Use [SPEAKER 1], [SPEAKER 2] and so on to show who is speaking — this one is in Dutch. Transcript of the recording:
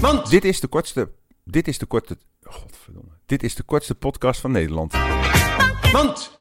[SPEAKER 1] Want.
[SPEAKER 2] Dit is de kortste. Dit is de kortste. Godverdomme. Dit is de kortste podcast van Nederland.
[SPEAKER 1] Want.